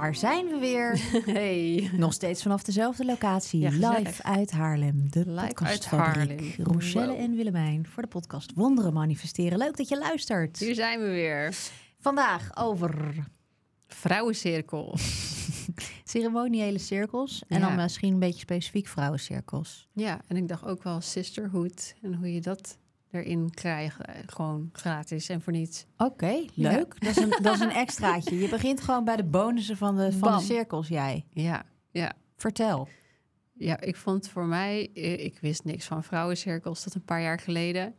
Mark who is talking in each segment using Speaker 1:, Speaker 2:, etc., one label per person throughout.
Speaker 1: Daar zijn we weer.
Speaker 2: Hey.
Speaker 1: Nog steeds vanaf dezelfde locatie.
Speaker 2: Ja,
Speaker 1: live uit Haarlem. De
Speaker 2: Live
Speaker 1: podcastfabriek. Rochelle
Speaker 2: Wow.
Speaker 1: en Willemijn voor de podcast Wonderen Manifesteren. Leuk dat je luistert.
Speaker 2: Hier zijn we weer.
Speaker 1: Vandaag over
Speaker 2: Vrouwencirkel.
Speaker 1: ceremoniële cirkels. En
Speaker 2: Ja.
Speaker 1: dan misschien een beetje specifiek vrouwencirkels.
Speaker 2: Ja, en ik dacht ook wel sisterhood. En hoe je dat erin krijgt. eh, Gewoon gratis en voor niets.
Speaker 1: Oké, leuk. Dat, is een, dat is een extraatje. Je begint gewoon bij de bonussen van de, van de cirkels, jij.
Speaker 2: Ja, ja.
Speaker 1: Vertel.
Speaker 2: Ja, ik vond voor mij... eh, Ik wist niks van vrouwencirkels tot een paar jaar geleden.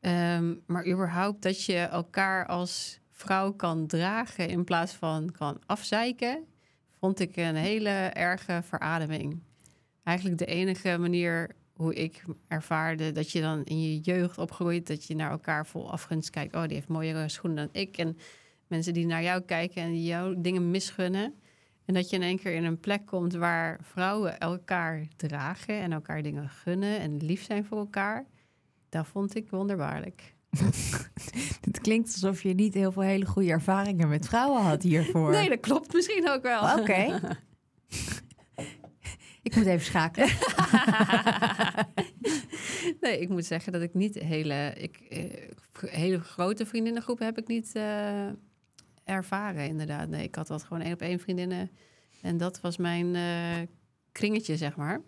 Speaker 2: Ehm, maar überhaupt dat je elkaar als vrouw kan dragen... in plaats van kan afzeiken... vond ik een hele erge verademing. Eigenlijk de enige manier hoe ik ervaarde... dat je dan in je jeugd opgroeit... dat je naar elkaar vol afgunst kijkt. Oh, die heeft mooiere schoenen dan ik. En mensen die naar jou kijken en die jou dingen misgunnen... En dat je in één keer in een plek komt waar vrouwen elkaar dragen en elkaar dingen gunnen en lief zijn voor elkaar. Dat vond ik wonderbaarlijk.
Speaker 1: Het klinkt alsof je niet heel veel hele goede ervaringen met vrouwen had hiervoor.
Speaker 2: Nee, dat klopt misschien ook wel.
Speaker 1: Oké. Ik moet even schakelen.
Speaker 2: nee, ik moet zeggen dat ik niet hele, ik, eh, hele grote vriendinnengroepen heb ik niet eh, ervaren, inderdaad. Nee, ik had dat gewoon één op één vriendinnen. En dat was mijn eh, kringetje, zeg maar.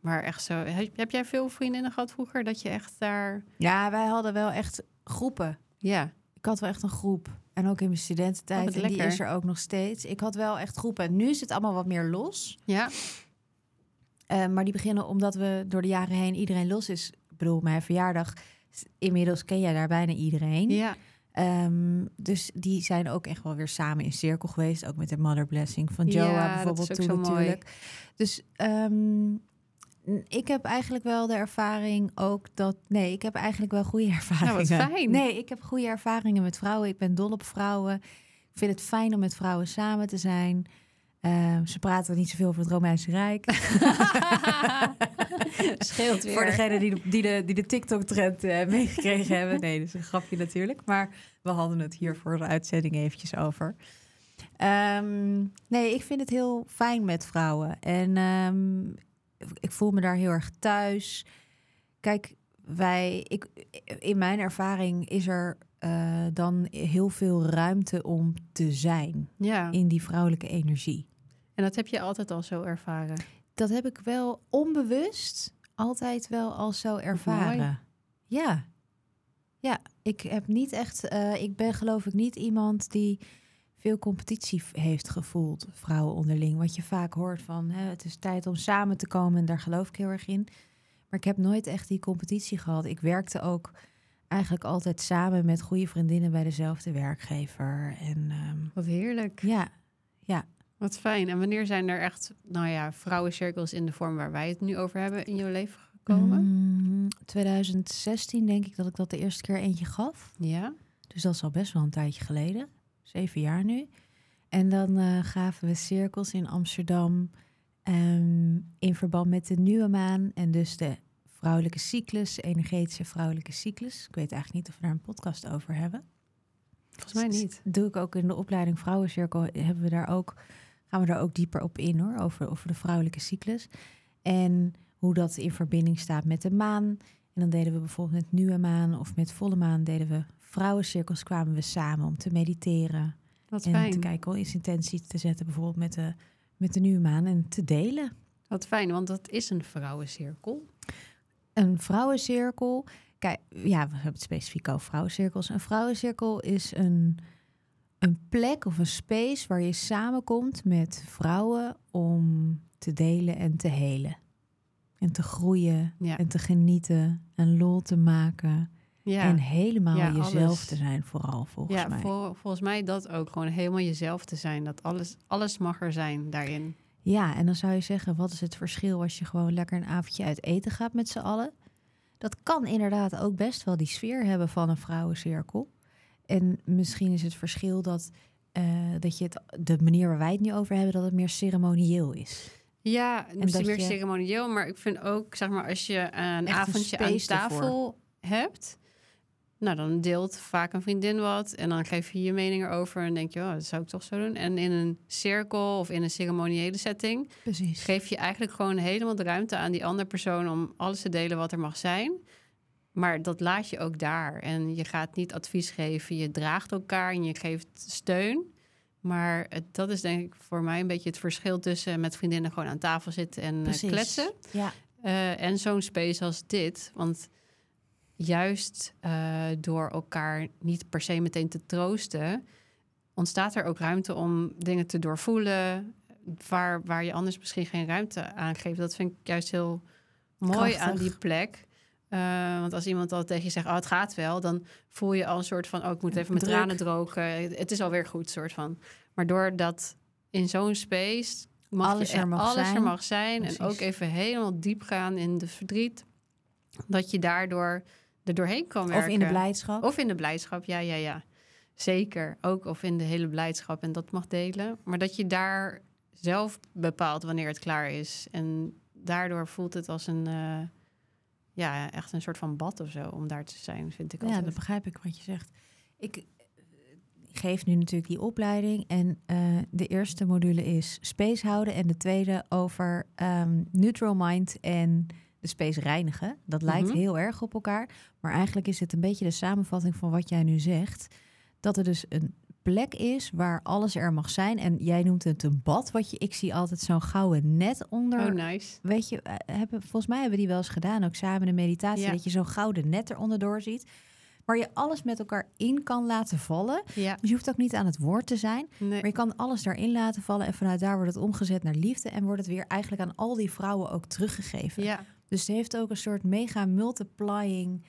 Speaker 2: Maar echt zo, heb, heb jij veel vriendinnen gehad vroeger dat je echt daar,
Speaker 1: Ja, wij hadden wel echt groepen.
Speaker 2: ja,
Speaker 1: Ik had wel echt een groep. En ook in mijn
Speaker 2: Oh,
Speaker 1: studententijd.
Speaker 2: wat
Speaker 1: en die is er ook nog steeds. Ik had wel echt groepen. En nu is het allemaal wat meer los.
Speaker 2: ja,
Speaker 1: Eh, maar die beginnen omdat we door de jaren heen iedereen los is. Ik bedoel, mijn verjaardag. Inmiddels ken jij daar bijna iedereen.
Speaker 2: ja.
Speaker 1: Ehm, dus die zijn ook echt wel weer samen in cirkel geweest. Ook met de Mother Blessing van Joa
Speaker 2: Ja,
Speaker 1: bijvoorbeeld toen
Speaker 2: zo mooi.
Speaker 1: natuurlijk. Dus ehm, ik heb eigenlijk wel de ervaring ook dat... Nee, ik heb eigenlijk wel goede ervaringen.
Speaker 2: fijn.
Speaker 1: Nee, ik heb goede ervaringen met vrouwen. Ik ben dol op vrouwen. Ik vind het fijn om met vrouwen samen te zijn. Ehm, ze praten niet zoveel over het Romeinse Rijk.
Speaker 2: Scheelt weer.
Speaker 1: Voor degene die de, die de, die de TikTok-trend eh, meegekregen hebben. Nee, dat is een grapje natuurlijk. Maar we hadden het hier voor de uitzending eventjes over. Ehm, nee, ik vind het heel fijn met vrouwen. En ehm, ik voel me daar heel erg thuis. Kijk, wij, ik, in mijn ervaring is er eh, dan heel veel ruimte om te zijn
Speaker 2: Ja,
Speaker 1: in die vrouwelijke energie.
Speaker 2: En dat heb je altijd al zo ervaren.
Speaker 1: Dat heb ik wel onbewust altijd wel al zo ervaren. Ja. Ja, ik heb niet echt, eh, ik ben geloof ik niet iemand die veel competitie heeft gevoeld, vrouwen onderling. Wat je vaak hoort van, hè, het is tijd om samen te komen en daar geloof ik heel erg in. Maar ik heb nooit echt die competitie gehad. Ik werkte ook eigenlijk altijd samen met goede vriendinnen bij dezelfde werkgever. En ehm,
Speaker 2: Wat heerlijk.
Speaker 1: ja,
Speaker 2: Wat fijn. En wanneer zijn er echt, nou ja, vrouwencirkels in de vorm waar wij het nu over hebben in jouw leven gekomen?
Speaker 1: Mm, 2016 denk ik dat ik dat de eerste keer eentje gaf.
Speaker 2: Ja.
Speaker 1: Dus dat is al best wel een tijdje geleden. Zeven jaar nu. En dan eh, gaven we cirkels in Amsterdam. ehm, in verband met de nieuwe maan. En dus de vrouwelijke cyclus, energetische vrouwelijke cyclus. Ik weet eigenlijk niet of we daar een podcast over hebben.
Speaker 2: Volgens mij niet.
Speaker 1: Doe ik ook in de opleiding Vrouwencirkel. Hebben we daar ook, gaan we daar ook dieper op in hoor. Over, over de vrouwelijke cyclus. En hoe dat in verbinding staat met de maan. En dan deden we bijvoorbeeld met nieuwe maan of met volle maan deden we vrouwencirkels. Kwamen we samen om te mediteren.
Speaker 2: Wat
Speaker 1: en
Speaker 2: fijn.
Speaker 1: te kijken, eens intentie te zetten, bijvoorbeeld met de, met de nieuwe maan. En te delen.
Speaker 2: Wat fijn, want dat is een vrouwencirkel.
Speaker 1: Een vrouwencirkel. Kijk, ja, we hebben het specifiek over vrouwencirkels. Een vrouwencirkel is een, een plek of een space waar je samenkomt met vrouwen om te delen en te helen. En te groeien
Speaker 2: Ja.
Speaker 1: en te genieten en lol te maken.
Speaker 2: Ja,
Speaker 1: En helemaal
Speaker 2: Ja,
Speaker 1: jezelf
Speaker 2: alles.
Speaker 1: te zijn, vooral volgens
Speaker 2: ja
Speaker 1: mij.
Speaker 2: vol- volgens mij dat ook. Gewoon helemaal jezelf te zijn. Dat alles, alles mag er zijn daarin.
Speaker 1: Ja, en dan zou je zeggen, wat is het verschil als je gewoon lekker een avondje uit eten gaat met z'n allen? Dat kan inderdaad ook best wel die sfeer hebben van een vrouwencirkel. En misschien is het verschil dat, eh, dat je het, de manier waar wij het nu over hebben, dat het meer ceremonieel is.
Speaker 2: Ja, misschien
Speaker 1: dat
Speaker 2: meer
Speaker 1: je-
Speaker 2: ceremonieel, maar ik vind ook, zeg maar, als je een
Speaker 1: Echt een
Speaker 2: avondje aan tafel hebt, nou dan deelt vaak een vriendin wat en dan geef je je mening erover en denk je, oh, dat zou ik toch zo doen. En in een cirkel of in een ceremoniële setting
Speaker 1: Precies.
Speaker 2: geef je eigenlijk gewoon helemaal de ruimte aan die andere persoon om alles te delen wat er mag zijn. Maar dat laat je ook daar. En je gaat niet advies geven, je draagt elkaar en je geeft steun. Maar het, dat is denk ik voor mij een beetje het verschil tussen met vriendinnen gewoon aan tafel zitten en eh,
Speaker 1: Precies.
Speaker 2: kletsen.
Speaker 1: Ja,
Speaker 2: Eh, en zo'n space als dit. Want juist eh, door elkaar niet per se meteen te troosten, ontstaat er ook ruimte om dingen te doorvoelen. Waar, waar je anders misschien geen ruimte aan geeft. Dat vind ik juist heel mooi
Speaker 1: Krachtig.
Speaker 2: aan die plek. Eh, want als iemand al tegen je zegt, oh, het gaat wel, dan voel je al een soort van, oh, ik moet even mijn
Speaker 1: Druk.
Speaker 2: tranen drogen. Het is alweer goed, soort van. Maar doordat in zo'n space mag
Speaker 1: Alles
Speaker 2: je
Speaker 1: er mag
Speaker 2: alles
Speaker 1: zijn.
Speaker 2: er mag zijn en ook even helemaal diep gaan in de verdriet, dat je daardoor er doorheen kan werken.
Speaker 1: of in de blijdschap.
Speaker 2: Of in de blijdschap, ja, ja, ja. Zeker. Ook of in de hele blijdschap en dat mag delen. Maar dat je daar zelf bepaalt wanneer het klaar is. En daardoor voelt het als een, eh, ja, echt een soort van bad of zo om daar te zijn, vind ik
Speaker 1: Ja,
Speaker 2: altijd.
Speaker 1: dat begrijp ik wat je zegt. Ik eh, geef nu natuurlijk die opleiding. En eh, de eerste module is space houden. En de tweede over ehm, neutral mind en de space reinigen. Dat lijkt
Speaker 2: Mhm.
Speaker 1: heel erg op elkaar. Maar eigenlijk is het een beetje de samenvatting van wat jij nu zegt. Dat er dus een plek is waar alles er mag zijn. En jij noemt het een bad. Wat je, ik zie altijd zo'n gouden net onder.
Speaker 2: Oh, nice.
Speaker 1: Weet je, eh, hebben, volgens mij hebben die wel eens gedaan, ook samen in meditatie,
Speaker 2: Ja.
Speaker 1: dat je zo'n gouden net eronder door ziet. Waar je alles met elkaar in kan laten vallen.
Speaker 2: Ja,
Speaker 1: Dus je hoeft ook niet aan het woord te zijn.
Speaker 2: nee.
Speaker 1: Maar je kan alles daarin laten vallen. En vanuit daar wordt het omgezet naar liefde. En wordt het weer eigenlijk aan al die vrouwen ook teruggegeven.
Speaker 2: ja,
Speaker 1: Dus het heeft ook een soort mega multiplying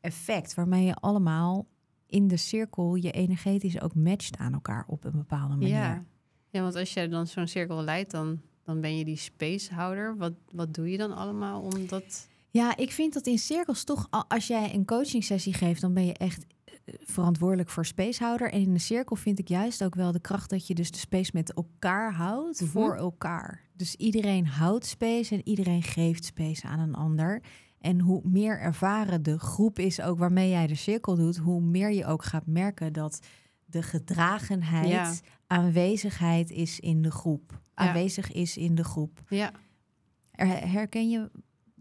Speaker 1: effect. Waarmee je allemaal in de cirkel je energetisch ook matcht aan elkaar op een bepaalde manier.
Speaker 2: ja. Ja, want als je dan zo'n cirkel leidt, dan, dan ben je die spacehouder. Wat, wat doe je dan allemaal om dat...
Speaker 1: Ja, ik vind dat in cirkels toch, als jij een coaching sessie geeft, dan ben je echt eh, verantwoordelijk voor spacehouder. En in een cirkel vind ik juist ook wel de kracht dat je dus de space met elkaar houdt
Speaker 2: Mhm.
Speaker 1: voor elkaar. Dus iedereen houdt space en iedereen geeft space aan een ander. En hoe meer ervaren de groep is ook waarmee jij de cirkel doet, hoe meer je ook gaat merken dat de gedragenheid,
Speaker 2: Ja.
Speaker 1: aanwezigheid is in de groep.
Speaker 2: Ja.
Speaker 1: Aanwezig is in de groep.
Speaker 2: Ja,
Speaker 1: Er- Herken je?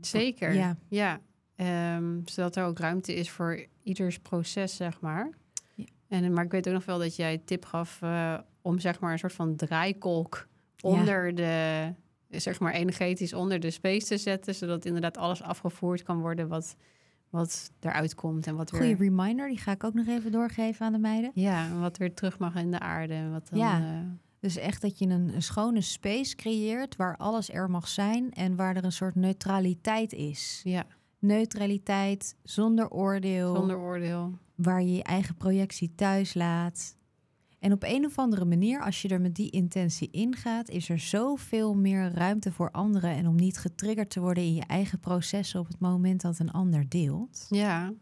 Speaker 2: zeker.
Speaker 1: Ja.
Speaker 2: Ja, Ehm, zodat er ook ruimte is voor ieders proces, zeg maar.
Speaker 1: Ja.
Speaker 2: En, maar ik weet ook nog wel dat jij tip gaf eh, om zeg maar een soort van draaikolk onder de, zeg maar energetisch onder de space te zetten, zodat inderdaad alles afgevoerd kan worden wat, wat eruit komt en wat
Speaker 1: Goede
Speaker 2: weer,
Speaker 1: reminder, die ga ik ook nog even doorgeven aan de meiden.
Speaker 2: ja, en wat weer terug mag in de aarde. En wat dan,
Speaker 1: Ja.
Speaker 2: eh,
Speaker 1: Dus echt dat je een, een schone space creëert waar alles er mag zijn en waar er een soort neutraliteit is.
Speaker 2: ja,
Speaker 1: Neutraliteit, zonder oordeel,
Speaker 2: zonder oordeel.
Speaker 1: waar je je eigen projectie thuis laat. En op een of andere manier, als je er met die intentie ingaat, is er zoveel meer ruimte voor anderen en om niet getriggerd te worden in je eigen processen op het moment dat een ander deelt.
Speaker 2: Ja,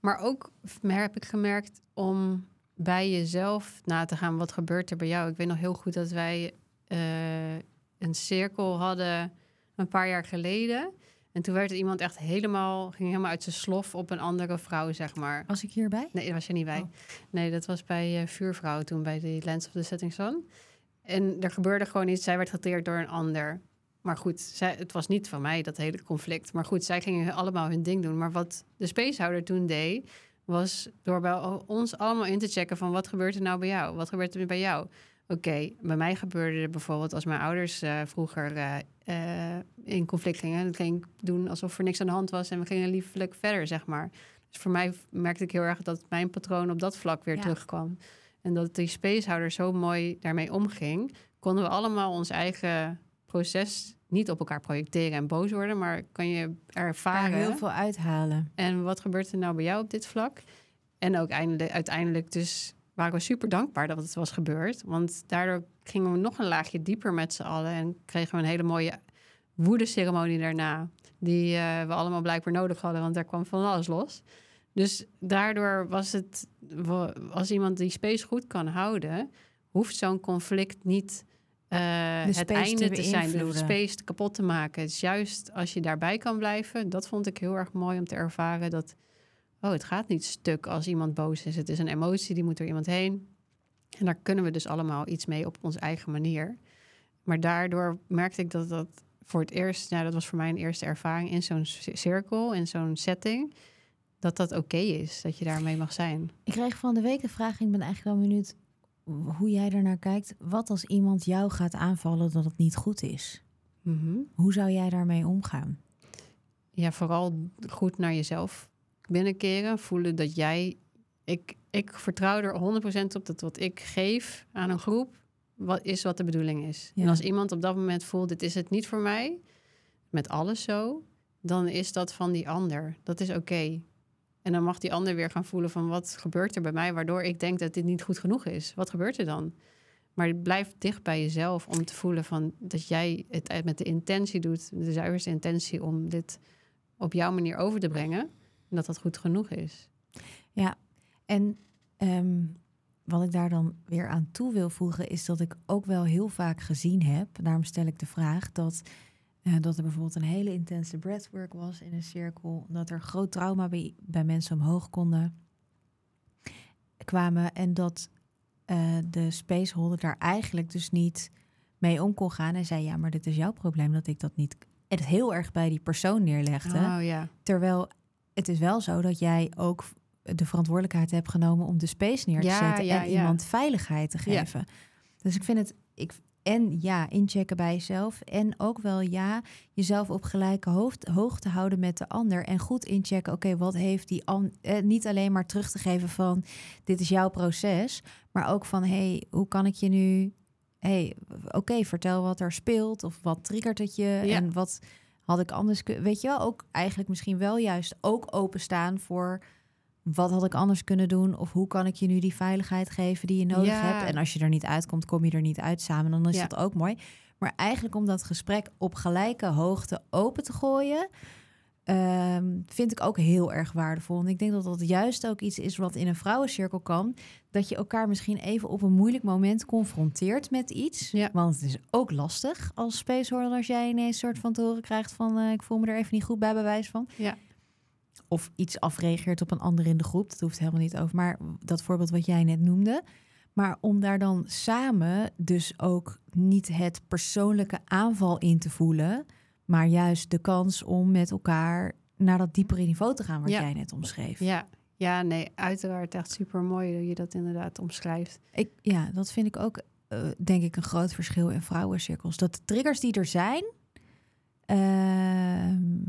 Speaker 2: maar ook heb ik gemerkt om bij jezelf na te gaan. Wat gebeurt er bij jou? Ik weet nog heel goed dat wij eh, een cirkel hadden een paar jaar geleden. En toen werd er iemand echt helemaal, ging helemaal uit zijn slof op een andere vrouw, zeg maar.
Speaker 1: Was ik hierbij?
Speaker 2: Nee, dat was je niet bij.
Speaker 1: Oh.
Speaker 2: Nee, dat was bij eh, Vuurvrouw toen, bij de Lens of the Setting Sun. En er gebeurde gewoon iets. Zij werd getriggerd door een ander. Maar goed, zij, het was niet van mij, dat hele conflict. Maar goed, zij gingen allemaal hun ding doen. Maar wat de spacehouder toen deed, was door bij ons allemaal in te checken van... wat gebeurt er nou bij jou? Wat gebeurt er bij jou? Oké, bij mij gebeurde er bijvoorbeeld als mijn ouders eh, vroeger eh, eh, in conflict gingen. Dan ging ik doen alsof er niks aan de hand was en we gingen liefelijk verder, zeg maar. Dus voor mij merkte ik heel erg dat mijn patroon op dat vlak weer
Speaker 1: Ja.
Speaker 2: terugkwam. En dat die spacehouder zo mooi daarmee omging, konden we allemaal ons eigen proces niet op elkaar projecteren en boos worden, maar kan je
Speaker 1: Daar
Speaker 2: ervaren.
Speaker 1: heel veel uithalen.
Speaker 2: En wat gebeurt er nou bij jou op dit vlak? En ook eindelijk, uiteindelijk dus waren we super dankbaar dat het was gebeurd. Want daardoor gingen we nog een laagje dieper met z'n allen. En kregen we een hele mooie woedeceremonie daarna. Die eh, we allemaal blijkbaar nodig hadden, want daar kwam van alles los. Dus daardoor was het, als iemand die space goed kan houden, hoeft zo'n conflict niet uh, het einde te, zijn, de space kapot te maken. Het is juist als je daarbij kan blijven, dat vond ik heel erg mooi om te ervaren dat, oh, het gaat niet stuk als iemand boos is. Het is een emotie, die moet er iemand heen. En daar kunnen we dus allemaal iets mee op onze eigen manier. Maar daardoor merkte ik dat dat voor het eerst, nou, dat was voor mij een eerste ervaring in zo'n cirkel, in zo'n setting, dat dat oké is, dat je daarmee mag zijn.
Speaker 1: Ik kreeg van de week de vraag, ik ben eigenlijk wel benieuwd hoe jij ernaar kijkt. Wat als iemand jou gaat aanvallen dat het niet goed is? Mhm. Hoe zou jij daarmee omgaan?
Speaker 2: Ja, vooral goed naar jezelf binnenkeren. Voelen dat jij. Ik, ik vertrouw er 100% op dat wat ik geef aan een groep, wat is wat de bedoeling is. En als iemand op dat moment voelt, dit is het niet voor mij, met alles zo, dan is dat van die ander. Dat is oké. En dan mag die ander weer gaan voelen van wat gebeurt er bij mij, waardoor ik denk dat dit niet goed genoeg is. Wat gebeurt er dan? Maar blijf dicht bij jezelf om te voelen van dat jij het met de intentie doet, de zuiverste intentie om dit op jouw manier over te brengen. En dat dat goed genoeg is.
Speaker 1: Ja, en ehm, wat ik daar dan weer aan toe wil voegen, is dat ik ook wel heel vaak gezien heb, daarom stel ik de vraag, dat, uh, dat er bijvoorbeeld een hele intense breathwork was in een cirkel, dat er groot trauma bij, bij mensen omhoog konden kwamen en dat uh, de spaceholder daar eigenlijk dus niet mee om kon gaan en zei, ja, maar dit is jouw probleem dat ik dat niet het heel erg bij die persoon neerlegde.
Speaker 2: Oh, ja.
Speaker 1: Terwijl het is wel zo dat jij ook de verantwoordelijkheid hebt genomen om de space neer te zetten en iemand veiligheid te geven. Dus ik vind het, ik, en ja, inchecken bij jezelf. En ook wel ja, jezelf op gelijke hoofd, hoogte houden met de ander. En goed inchecken, oké, wat heeft die ander. Eh, niet alleen maar terug te geven van dit is jouw proces. Maar ook van hey, hoe kan ik je nu. hey, oké, vertel wat er speelt. Of wat triggert het je. En wat had ik anders kunnen. Weet je wel, ook eigenlijk misschien wel juist ook openstaan voor wat had ik anders kunnen doen? Of hoe kan ik je nu die veiligheid geven die je nodig hebt? En als je er niet uitkomt, kom je er niet uit samen. Dan is dat ook mooi. Maar eigenlijk om dat gesprek op gelijke hoogte open te gooien, ehm, vind ik ook heel erg waardevol. En ik denk dat dat juist ook iets is wat in een vrouwencirkel kan. Dat je elkaar misschien even op een moeilijk moment confronteert met iets. Ja. Want het is ook lastig als spaceholder als jij ineens soort van te horen krijgt van uh, ik voel me er even niet goed bij bewijs van.
Speaker 2: Ja
Speaker 1: of iets afreageert op een ander in de groep. Dat hoeft helemaal niet over. Maar dat voorbeeld wat jij net noemde. Maar om daar dan samen dus ook niet het persoonlijke aanval in te voelen, maar juist de kans om met elkaar naar dat diepere niveau te gaan wat jij net omschreef.
Speaker 2: Ja. ja, nee, uiteraard echt super mooi dat je dat inderdaad omschrijft.
Speaker 1: Ik, ja, dat vind ik ook, uh, denk ik, een groot verschil in vrouwencirkels. Dat de triggers die er zijn, uh,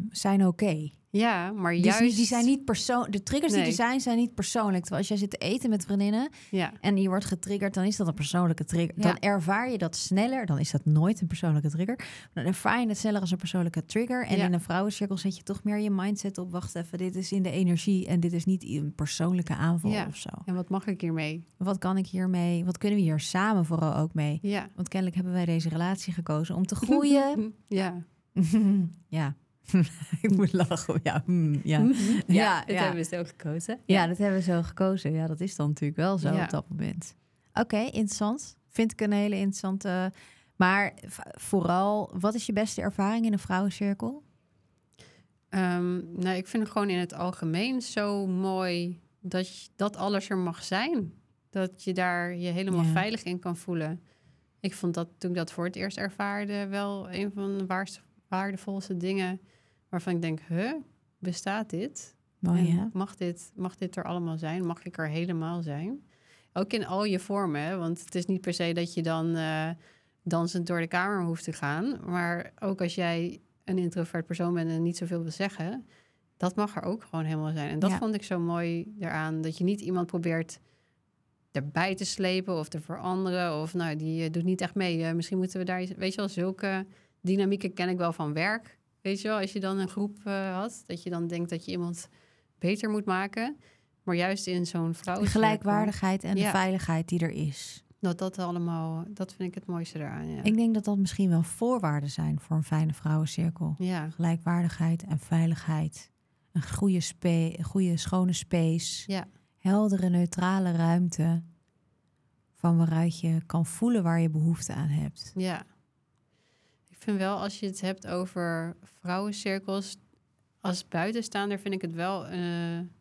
Speaker 1: zijn oké.
Speaker 2: Ja, maar dus juist...
Speaker 1: die zijn niet persoon. De triggers die er zijn, zijn niet persoonlijk. Terwijl als jij zit te eten met vriendinnen
Speaker 2: ja.
Speaker 1: en je wordt getriggerd, dan is dat een persoonlijke trigger. Dan ervaar je dat sneller. Dan is dat nooit een persoonlijke trigger. Dan ervaar je het sneller als een persoonlijke trigger. En in een vrouwencirkel zet je toch meer je mindset op. Wacht even, dit is in de energie en dit is niet een persoonlijke aanval of zo.
Speaker 2: En wat mag ik hiermee?
Speaker 1: Wat kan ik hiermee? Wat kunnen we hier samen vooral ook mee?
Speaker 2: Ja.
Speaker 1: Want kennelijk hebben wij deze relatie gekozen om te groeien.
Speaker 2: ja.
Speaker 1: ja. ik moet lachen. Ja, mm, ja.
Speaker 2: Ja, ja, dat hebben we zo gekozen.
Speaker 1: Ja. dat hebben we zo gekozen. Ja, dat is dan natuurlijk wel zo op dat moment. Oké, interessant. Vind ik een hele interessante. Maar vooral, wat is je beste ervaring in een vrouwencirkel?
Speaker 2: Um, nou, ik vind het gewoon in het algemeen zo mooi dat, dat alles er mag zijn. Dat je daar je helemaal veilig in kan voelen. Ik vond dat toen ik dat voor het eerst ervaarde wel een van de waardevolste dingen waarvan ik denk, huh, bestaat dit?
Speaker 1: Mooi,
Speaker 2: mag, dit mag dit er allemaal zijn? Mag ik er helemaal zijn? Ook in al je vormen, want het is niet per se dat je dan uh, dansend door de kamer hoeft te gaan. Maar ook als jij een introvert persoon bent en niet zoveel wil zeggen, dat mag er ook gewoon helemaal zijn. En dat vond ik zo mooi eraan, dat je niet iemand probeert erbij te slepen of te veranderen. Of nou, die uh, doet niet echt mee. Uh, misschien moeten we daar, weet je wel, zulke dynamieken ken ik wel van werk. Weet je wel, als je dan een groep uh, had, dat je dan denkt dat je iemand beter moet maken. Maar juist in zo'n
Speaker 1: De
Speaker 2: vrouw.
Speaker 1: gelijkwaardigheid en de veiligheid die er is.
Speaker 2: Dat dat allemaal, dat vind ik het mooiste eraan. Ja.
Speaker 1: Ik denk dat dat misschien wel voorwaarden zijn voor een fijne vrouwencirkel.
Speaker 2: ja.
Speaker 1: Gelijkwaardigheid en veiligheid. Een goede, spe een goede schone space.
Speaker 2: Ja.
Speaker 1: Heldere, neutrale ruimte. Van waaruit je kan voelen waar je behoefte aan hebt.
Speaker 2: Ja. Ik vind wel, als je het hebt over vrouwencirkels, als buitenstaander vind ik het wel eh, een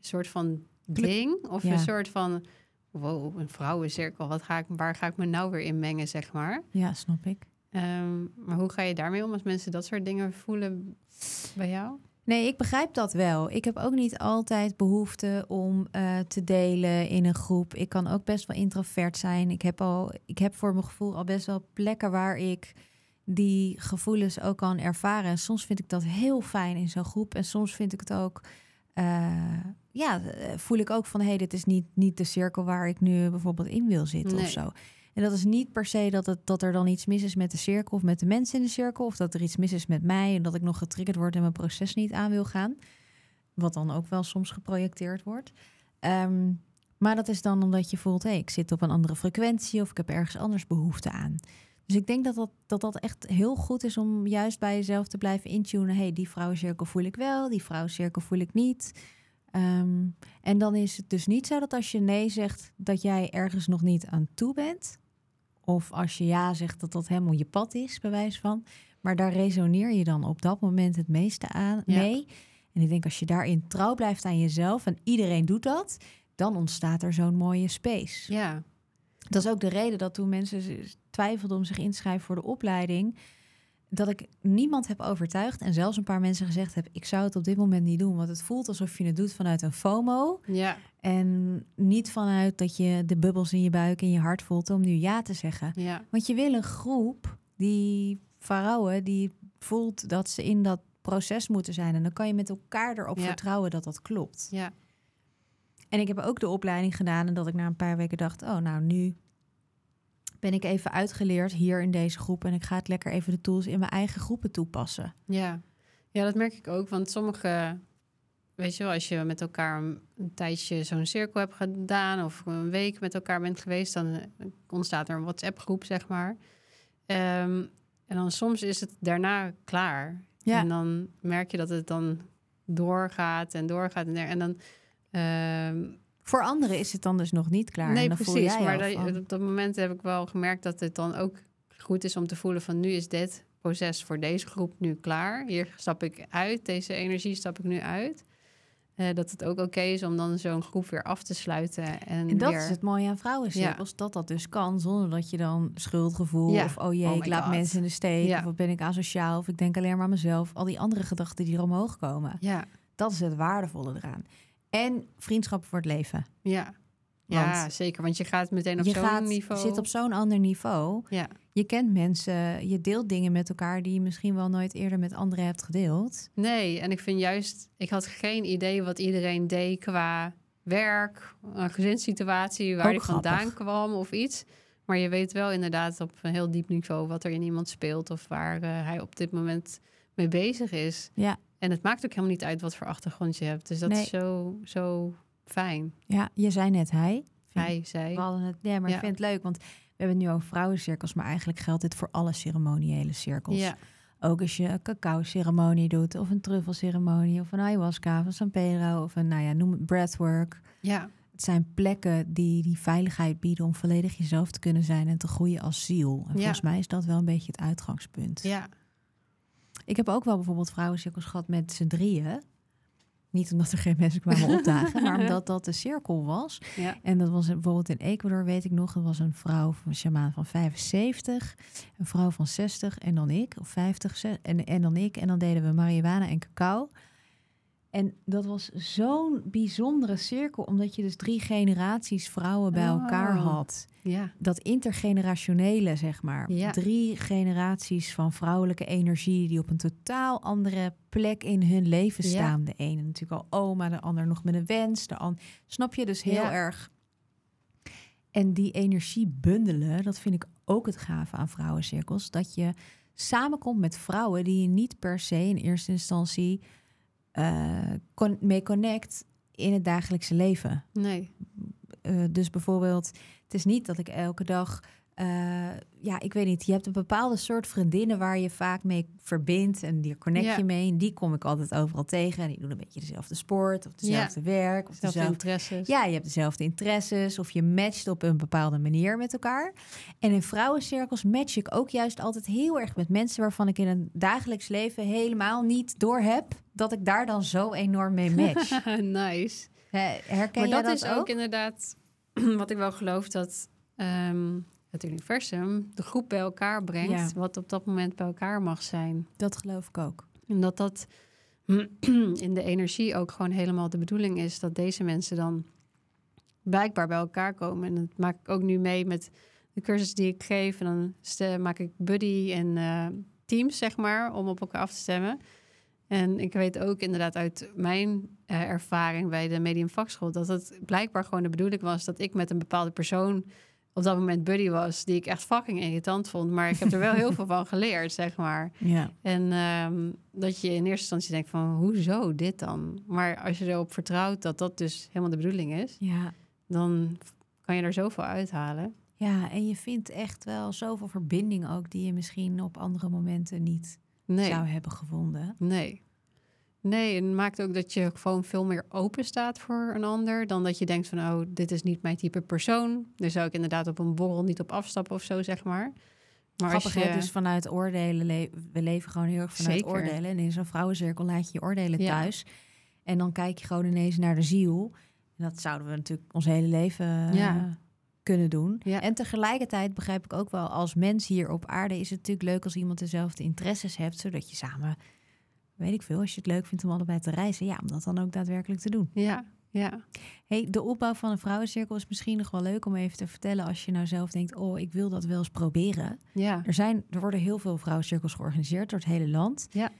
Speaker 2: soort van ding. Of
Speaker 1: Ja.
Speaker 2: een soort van, wow, een vrouwencirkel, wat ga ik, waar ga ik me nou weer in mengen, zeg maar.
Speaker 1: Ja, snap ik.
Speaker 2: Ehm, maar hoe ga je daarmee om als mensen dat soort dingen voelen bij jou?
Speaker 1: Nee, ik begrijp dat wel. Ik heb ook niet altijd behoefte om eh, te delen in een groep. Ik kan ook best wel introvert zijn. Ik heb, al, ik heb voor mijn gevoel al best wel plekken waar ik die gevoelens ook kan ervaren. En soms vind ik dat heel fijn in zo'n groep. En soms vind ik het ook. eh, ja, voel ik ook van hé, hey, dit is niet, niet de cirkel waar ik nu bijvoorbeeld in wil zitten
Speaker 2: Nee.
Speaker 1: of zo. En dat is niet per se dat, het, dat er dan iets mis is met de cirkel of met de mensen in de cirkel. Of dat er iets mis is met mij en dat ik nog getriggerd word en mijn proces niet aan wil gaan. Wat dan ook wel soms geprojecteerd wordt. Ehm, maar dat is dan omdat je voelt, hé, ik zit op een andere frequentie of ik heb ergens anders behoefte aan. Dus ik denk dat dat, dat dat echt heel goed is om juist bij jezelf te blijven intunen. Hé, hey, die vrouwencirkel voel ik wel, die vrouwencirkel voel ik niet. Ehm, en dan is het dus niet zo dat als je nee zegt, dat jij ergens nog niet aan toe bent. Of als je ja zegt, dat dat helemaal je pad is, bij wijze van. Maar daar resoneer je dan op dat moment het meeste aan
Speaker 2: Ja.
Speaker 1: mee. En ik denk als je daarin trouw blijft aan jezelf en iedereen doet dat, dan ontstaat er zo'n mooie space.
Speaker 2: Ja,
Speaker 1: Dat is ook de reden dat toen mensen twijfelden om zich in te schrijven voor de opleiding, dat ik niemand heb overtuigd en zelfs een paar mensen gezegd heb, ik zou het op dit moment niet doen, want het voelt alsof je het doet vanuit een FOMO
Speaker 2: ja,
Speaker 1: en niet vanuit dat je de bubbels in je buik en je hart voelt om nu ja te zeggen.
Speaker 2: ja,
Speaker 1: Want je wil een groep die vrouwen die voelt dat ze in dat proces moeten zijn en dan kan je met elkaar erop
Speaker 2: Ja.
Speaker 1: vertrouwen dat dat klopt.
Speaker 2: ja,
Speaker 1: En ik heb ook de opleiding gedaan en dat ik na een paar weken dacht: oh, nou nu ben ik even uitgeleerd hier in deze groep en ik ga het lekker even de tools in mijn eigen groepen toepassen.
Speaker 2: ja. Ja, dat merk ik ook. Want sommige, weet je wel, als je met elkaar een, een tijdje zo'n cirkel hebt gedaan of een week met elkaar bent geweest, dan eh, ontstaat er een WhatsApp-groep, zeg maar. Ehm, en dan soms is het daarna klaar.
Speaker 1: Ja.
Speaker 2: En dan merk je dat het dan doorgaat en doorgaat en, en dan. ehm,
Speaker 1: Voor anderen is het dan dus nog niet klaar.
Speaker 2: nee,
Speaker 1: en dan
Speaker 2: precies.
Speaker 1: jij
Speaker 2: Maar dat- op dat moment heb ik wel gemerkt dat het dan ook goed is om te voelen van nu is dit proces voor deze groep nu klaar. Hier stap ik uit, deze energie stap ik nu uit. Eh, dat het ook oké is om dan zo'n groep weer af te sluiten. En,
Speaker 1: En dat
Speaker 2: weer...
Speaker 1: is het mooie aan vrouwencirkels, dat dat dus kan zonder dat je dan schuldgevoel
Speaker 2: Ja.
Speaker 1: of oh jee,
Speaker 2: Oh
Speaker 1: ik laat
Speaker 2: God.
Speaker 1: mensen in de steek
Speaker 2: Ja.
Speaker 1: of wat ben ik asociaal of ik denk alleen maar aan mezelf. Al die andere gedachten die er omhoog komen.
Speaker 2: Ja,
Speaker 1: Dat is het waardevolle eraan. En vriendschap voor het leven.
Speaker 2: ja. ja,
Speaker 1: Want
Speaker 2: zeker. Want je gaat meteen op
Speaker 1: je
Speaker 2: zo'n niveau.
Speaker 1: zit op zo'n ander niveau.
Speaker 2: Ja,
Speaker 1: Je kent mensen, je deelt dingen met elkaar die je misschien wel nooit eerder met anderen hebt gedeeld.
Speaker 2: nee. En ik vind juist, ik had geen idee wat iedereen deed qua werk, een gezinssituatie, waar hij vandaan kwam of iets. Maar je weet wel inderdaad op een heel diep niveau wat er in iemand speelt of waar eh, hij op dit moment mee bezig is.
Speaker 1: Ja.
Speaker 2: En het maakt ook helemaal niet uit wat voor achtergrond je hebt. Dus dat
Speaker 1: Nee.
Speaker 2: is zo, zo fijn.
Speaker 1: Ja, je zei net hij.
Speaker 2: Hij, zij.
Speaker 1: We hadden het, ja, maar
Speaker 2: Ja.
Speaker 1: ik vind het leuk, want we hebben het nu over vrouwencirkels, maar eigenlijk geldt dit voor alle ceremoniële cirkels.
Speaker 2: Ja,
Speaker 1: Ook als je een cacao-ceremonie doet, of een truffelceremonie, of een ayahuasca, of een San Pedro, of een, nou ja, noem het breathwork.
Speaker 2: ja,
Speaker 1: Het zijn plekken die die veiligheid bieden om volledig jezelf te kunnen zijn en te groeien als ziel. En
Speaker 2: Ja.
Speaker 1: volgens mij is dat wel een beetje het uitgangspunt.
Speaker 2: ja,
Speaker 1: Ik heb ook wel bijvoorbeeld vrouwencirkels gehad met z'n drieën. Niet omdat er geen mensen kwamen opdagen, maar omdat dat de cirkel was.
Speaker 2: ja.
Speaker 1: En dat was bijvoorbeeld in Ecuador, weet ik nog. Dat was een vrouw van shamaan van 75, een vrouw van 60 en dan ik, of 50 ze- en, en dan ik. En dan deden we marihuana en cacao. En dat was zo'n bijzondere cirkel, omdat je dus drie generaties vrouwen bij elkaar
Speaker 2: Oh.
Speaker 1: had.
Speaker 2: ja.
Speaker 1: Dat intergenerationele, zeg maar.
Speaker 2: Ja.
Speaker 1: Drie generaties van vrouwelijke energie die op een totaal andere plek in hun leven
Speaker 2: Ja.
Speaker 1: staan. De ene natuurlijk al oma, de ander nog met een wens. De an- Snap je dus heel
Speaker 2: Ja.
Speaker 1: erg. En die energie bundelen, dat vind ik ook het gave aan vrouwencirkels. Dat je samenkomt met vrouwen die je niet per se in eerste instantie con- mee connect in het dagelijkse leven.
Speaker 2: Nee.
Speaker 1: Uh, dus bijvoorbeeld, het is niet dat ik elke dag uh, ja, ik weet niet. Je hebt een bepaalde soort vriendinnen waar je vaak mee verbindt. En die connect je mee. En die kom ik altijd overal tegen. En die doen een beetje dezelfde sport of dezelfde werk. Of
Speaker 2: dezelfde interesses.
Speaker 1: Ja, je hebt dezelfde interesses. Of je matcht op een bepaalde manier met elkaar. En in vrouwencirkels match ik ook juist altijd heel erg met mensen waarvan ik in een dagelijks leven helemaal niet door heb dat ik daar dan zo enorm mee match.
Speaker 2: nice.
Speaker 1: Herken
Speaker 2: maar
Speaker 1: je
Speaker 2: dat,
Speaker 1: is
Speaker 2: ook? inderdaad wat ik wel geloof dat. Ehm, het universum de groep bij elkaar brengt, wat op dat moment bij elkaar mag zijn.
Speaker 1: Dat geloof ik ook.
Speaker 2: En dat dat in de energie ook gewoon helemaal de bedoeling is dat deze mensen dan blijkbaar bij elkaar komen. En dat maak ik ook nu mee met de cursus die ik geef. En dan maak ik buddy en uh, teams, zeg maar, om op elkaar af te stemmen. En ik weet ook inderdaad uit mijn uh, ervaring bij de Medium Vakschool dat het blijkbaar gewoon de bedoeling was dat ik met een bepaalde persoon op dat moment buddy was, die ik echt fucking irritant vond. Maar ik heb er wel heel veel van geleerd, zeg maar.
Speaker 1: Ja.
Speaker 2: En um, dat je in eerste instantie denkt van, hoezo dit dan? Maar als je erop vertrouwt dat dat dus helemaal de bedoeling is,
Speaker 1: ja.
Speaker 2: dan kan je er zoveel uithalen.
Speaker 1: Ja, en je vindt echt wel zoveel verbinding ook die je misschien op andere momenten niet zou hebben gevonden.
Speaker 2: Nee. Nee, en het maakt ook dat je gewoon veel meer open staat voor een ander. Dan dat je denkt van, oh, dit is niet mijn type persoon. Daar zou ik inderdaad op een borrel niet op afstappen of zo, zeg maar.
Speaker 1: Maar Grappig, als je... dus vanuit oordelen, we leven gewoon heel erg vanuit Zeker. oordelen. En in zo'n vrouwencirkel laat je je oordelen thuis. En dan kijk je gewoon ineens naar de ziel. En dat zouden we natuurlijk ons hele leven ja. uh, kunnen doen.
Speaker 2: Ja.
Speaker 1: En tegelijkertijd begrijp ik ook wel, als mens hier op aarde is het natuurlijk leuk als iemand dezelfde interesses hebt, zodat je samen weet ik veel, als je het leuk vindt om allebei te reizen, ja, om dat dan ook daadwerkelijk te doen.
Speaker 2: Ja, ja.
Speaker 1: Hey, de opbouw van een vrouwencirkel is misschien nog wel leuk om even te vertellen als je nou zelf denkt, oh, ik wil dat wel eens proberen.
Speaker 2: Ja.
Speaker 1: Er, zijn, er worden heel veel vrouwencirkels georganiseerd door het hele land.
Speaker 2: Ja.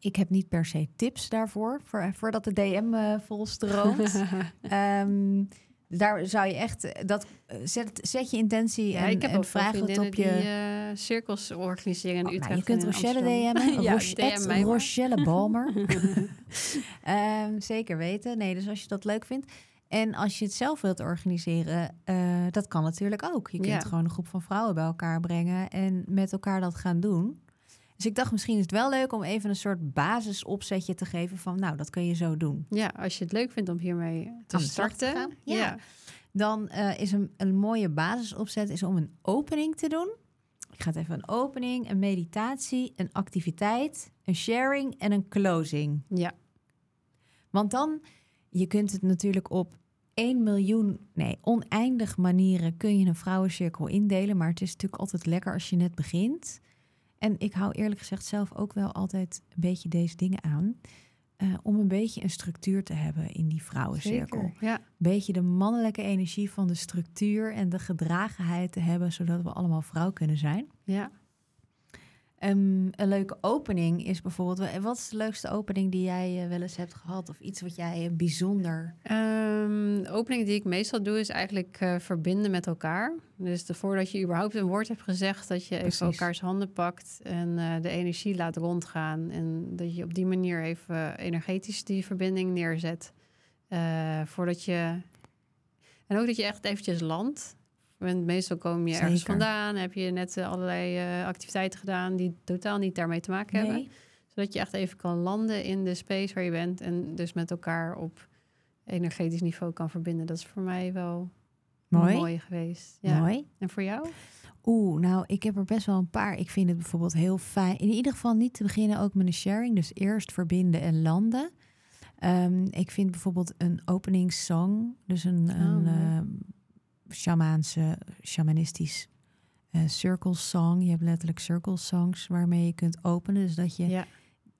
Speaker 1: Ik heb niet per se tips daarvoor, voor, voordat de DM uh, volstroomt. um, daar zou je echt eh, dat eh, zet, zet je intentie ja, en,
Speaker 2: ik heb
Speaker 1: en vraag het op je die,
Speaker 2: uh, cirkels organiseren in oh, Utrecht. Nou,
Speaker 1: je kunt Rochelle DM'en. ja, DM Rochelle Balmer. um, zeker weten. Nee, dus als je dat leuk vindt. En als je het zelf wilt organiseren, uh, dat kan natuurlijk ook. Je kunt ja. gewoon een groep van vrouwen bij elkaar brengen en met elkaar dat gaan doen. Dus ik dacht, misschien is het wel leuk om even een soort basisopzetje te geven van, nou, dat kun je zo doen.
Speaker 2: Ja, als je het leuk vindt om hiermee te starten. Te
Speaker 1: ja. Dan uh, is een, een mooie basisopzet is om een opening te doen. Ik ga het even een opening, een meditatie, een activiteit, een sharing en een closing.
Speaker 2: Ja.
Speaker 1: Want dan, je kunt het natuurlijk op 1 miljoen, nee, oneindig manieren kun je een vrouwencirkel indelen. Maar het is natuurlijk altijd lekker als je net begint. En ik hou eerlijk gezegd zelf ook wel altijd een beetje deze dingen aan. Uh, om een beetje een structuur te hebben in die vrouwencirkel. Een
Speaker 2: ja.
Speaker 1: beetje de mannelijke energie van de structuur en de gedragenheid te hebben, zodat we allemaal vrouw kunnen zijn.
Speaker 2: Ja.
Speaker 1: Um, een leuke opening is bijvoorbeeld... Wat is de leukste opening die jij uh, wel eens hebt gehad? Of iets wat jij uh, bijzonder...
Speaker 2: Um, de opening die ik meestal doe is eigenlijk uh, verbinden met elkaar. Dus de, voordat je überhaupt een woord hebt gezegd... dat je even elkaars handen pakt en de energie laat rondgaan. En dat je op die manier even energetisch die verbinding neerzet. voordat je... En ook dat je echt eventjes landt. Want meestal kom je ergens vandaan, heb je net eh, allerlei uh, activiteiten gedaan die totaal niet daarmee te maken
Speaker 1: nee.
Speaker 2: hebben. Zodat je echt even kan landen in de space waar je bent en dus met elkaar op energetisch niveau kan verbinden. Dat is voor mij wel mooi, mooi geweest. Ja.
Speaker 1: Mooi.
Speaker 2: En voor jou?
Speaker 1: Oeh, nou, ik heb er best wel een paar. Ik vind het bijvoorbeeld heel fijn. In ieder geval niet te beginnen ook met een sharing. Dus eerst verbinden en landen. Um, ik vind bijvoorbeeld een openingssong, dus een, oh, een uh, shamaanse, shamanistisch uh, circle song. Je hebt letterlijk circle songs waarmee je kunt openen. Dus dat je
Speaker 2: ja.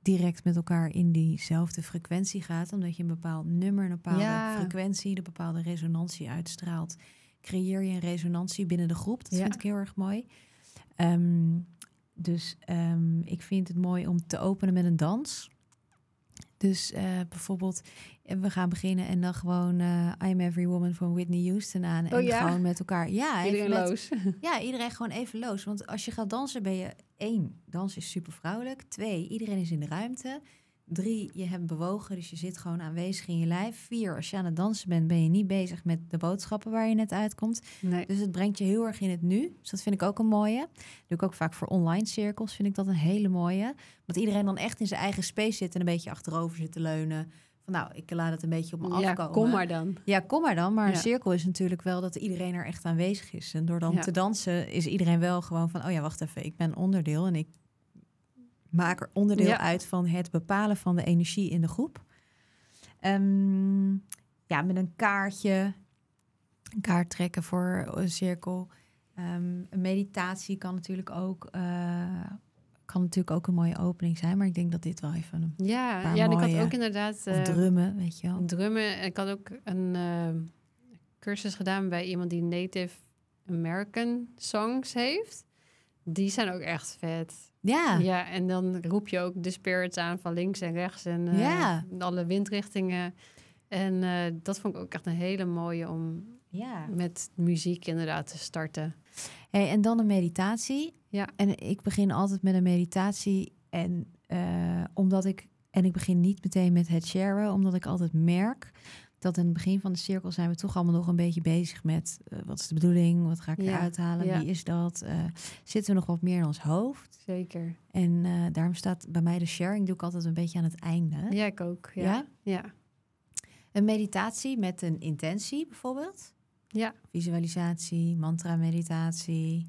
Speaker 1: direct met elkaar in diezelfde frequentie gaat. Omdat je een bepaald nummer, een bepaalde
Speaker 2: ja.
Speaker 1: frequentie, een bepaalde resonantie uitstraalt. Creëer je een resonantie binnen de groep. Dat
Speaker 2: ja.
Speaker 1: vind ik heel erg mooi. Um, dus um, ik vind het mooi om te openen met een dans. Dus uh, bijvoorbeeld, we gaan beginnen en dan gewoon uh, I'm Every Woman van Whitney Houston aan. En
Speaker 2: oh, ja?
Speaker 1: gewoon met elkaar. Ja,
Speaker 2: iedereen
Speaker 1: met,
Speaker 2: loos.
Speaker 1: Ja, iedereen gewoon even loos. Want als je gaat dansen ben je één, dans is super vrouwelijk. Twee, iedereen is in de ruimte. Drie, je hebt bewogen, dus je zit gewoon aanwezig in je lijf. Vier, als je aan het dansen bent, ben je niet bezig met de boodschappen waar je net uitkomt.
Speaker 2: Nee.
Speaker 1: Dus het brengt je heel erg in het nu. Dus dat vind ik ook een mooie. Doe ik ook vaak voor online cirkels, vind ik dat een hele mooie. Dat iedereen dan echt in zijn eigen space zit en een beetje achterover zit te leunen. Van nou, ik laat het een beetje op me
Speaker 2: Ja,
Speaker 1: afkomen.
Speaker 2: kom maar dan.
Speaker 1: Ja, kom maar dan. Maar
Speaker 2: Ja.
Speaker 1: een cirkel is natuurlijk wel dat iedereen er echt aanwezig is. En door dan
Speaker 2: Ja.
Speaker 1: te dansen is iedereen wel gewoon van... oh ja, wacht even, ik ben onderdeel... en ik maak er onderdeel
Speaker 2: Ja.
Speaker 1: uit van het bepalen van de energie in de groep. Ehm, ja, met een kaartje. Een kaart trekken voor een cirkel. Ehm, een meditatie kan natuurlijk ook... eh, kan natuurlijk ook een mooie opening zijn. Maar ik denk dat dit wel even een...
Speaker 2: Ja,
Speaker 1: paar
Speaker 2: ja ik had ook inderdaad eh,
Speaker 1: drummen, weet je wel.
Speaker 2: drummen. Ik had ook een eh, cursus gedaan bij iemand die Native American songs heeft. Die zijn ook echt vet.
Speaker 1: Ja,
Speaker 2: Ja, en dan roep je ook de spirits aan van links en rechts en eh,
Speaker 1: Ja.
Speaker 2: alle windrichtingen. En eh, dat vond ik ook echt een hele mooie om
Speaker 1: ja.
Speaker 2: met muziek inderdaad te starten.
Speaker 1: Hey, en dan een meditatie.
Speaker 2: Ja.
Speaker 1: En ik begin altijd met een meditatie. En eh, omdat ik. En ik begin niet meteen met het sharen, omdat ik altijd merk dat in het begin van de cirkel zijn we toch allemaal nog een beetje bezig met eh, wat is de bedoeling, wat ga ik
Speaker 2: Ja,
Speaker 1: eruit halen,
Speaker 2: ja.
Speaker 1: wie is dat? Eh, zitten we nog wat meer in ons hoofd?
Speaker 2: Zeker.
Speaker 1: En eh, daarom staat bij mij de sharing doe ik altijd een beetje aan het einde.
Speaker 2: Ja, ik ook. Ja.
Speaker 1: Ja?
Speaker 2: Ja.
Speaker 1: Een meditatie met een intentie bijvoorbeeld.
Speaker 2: Ja.
Speaker 1: Visualisatie, mantra-meditatie,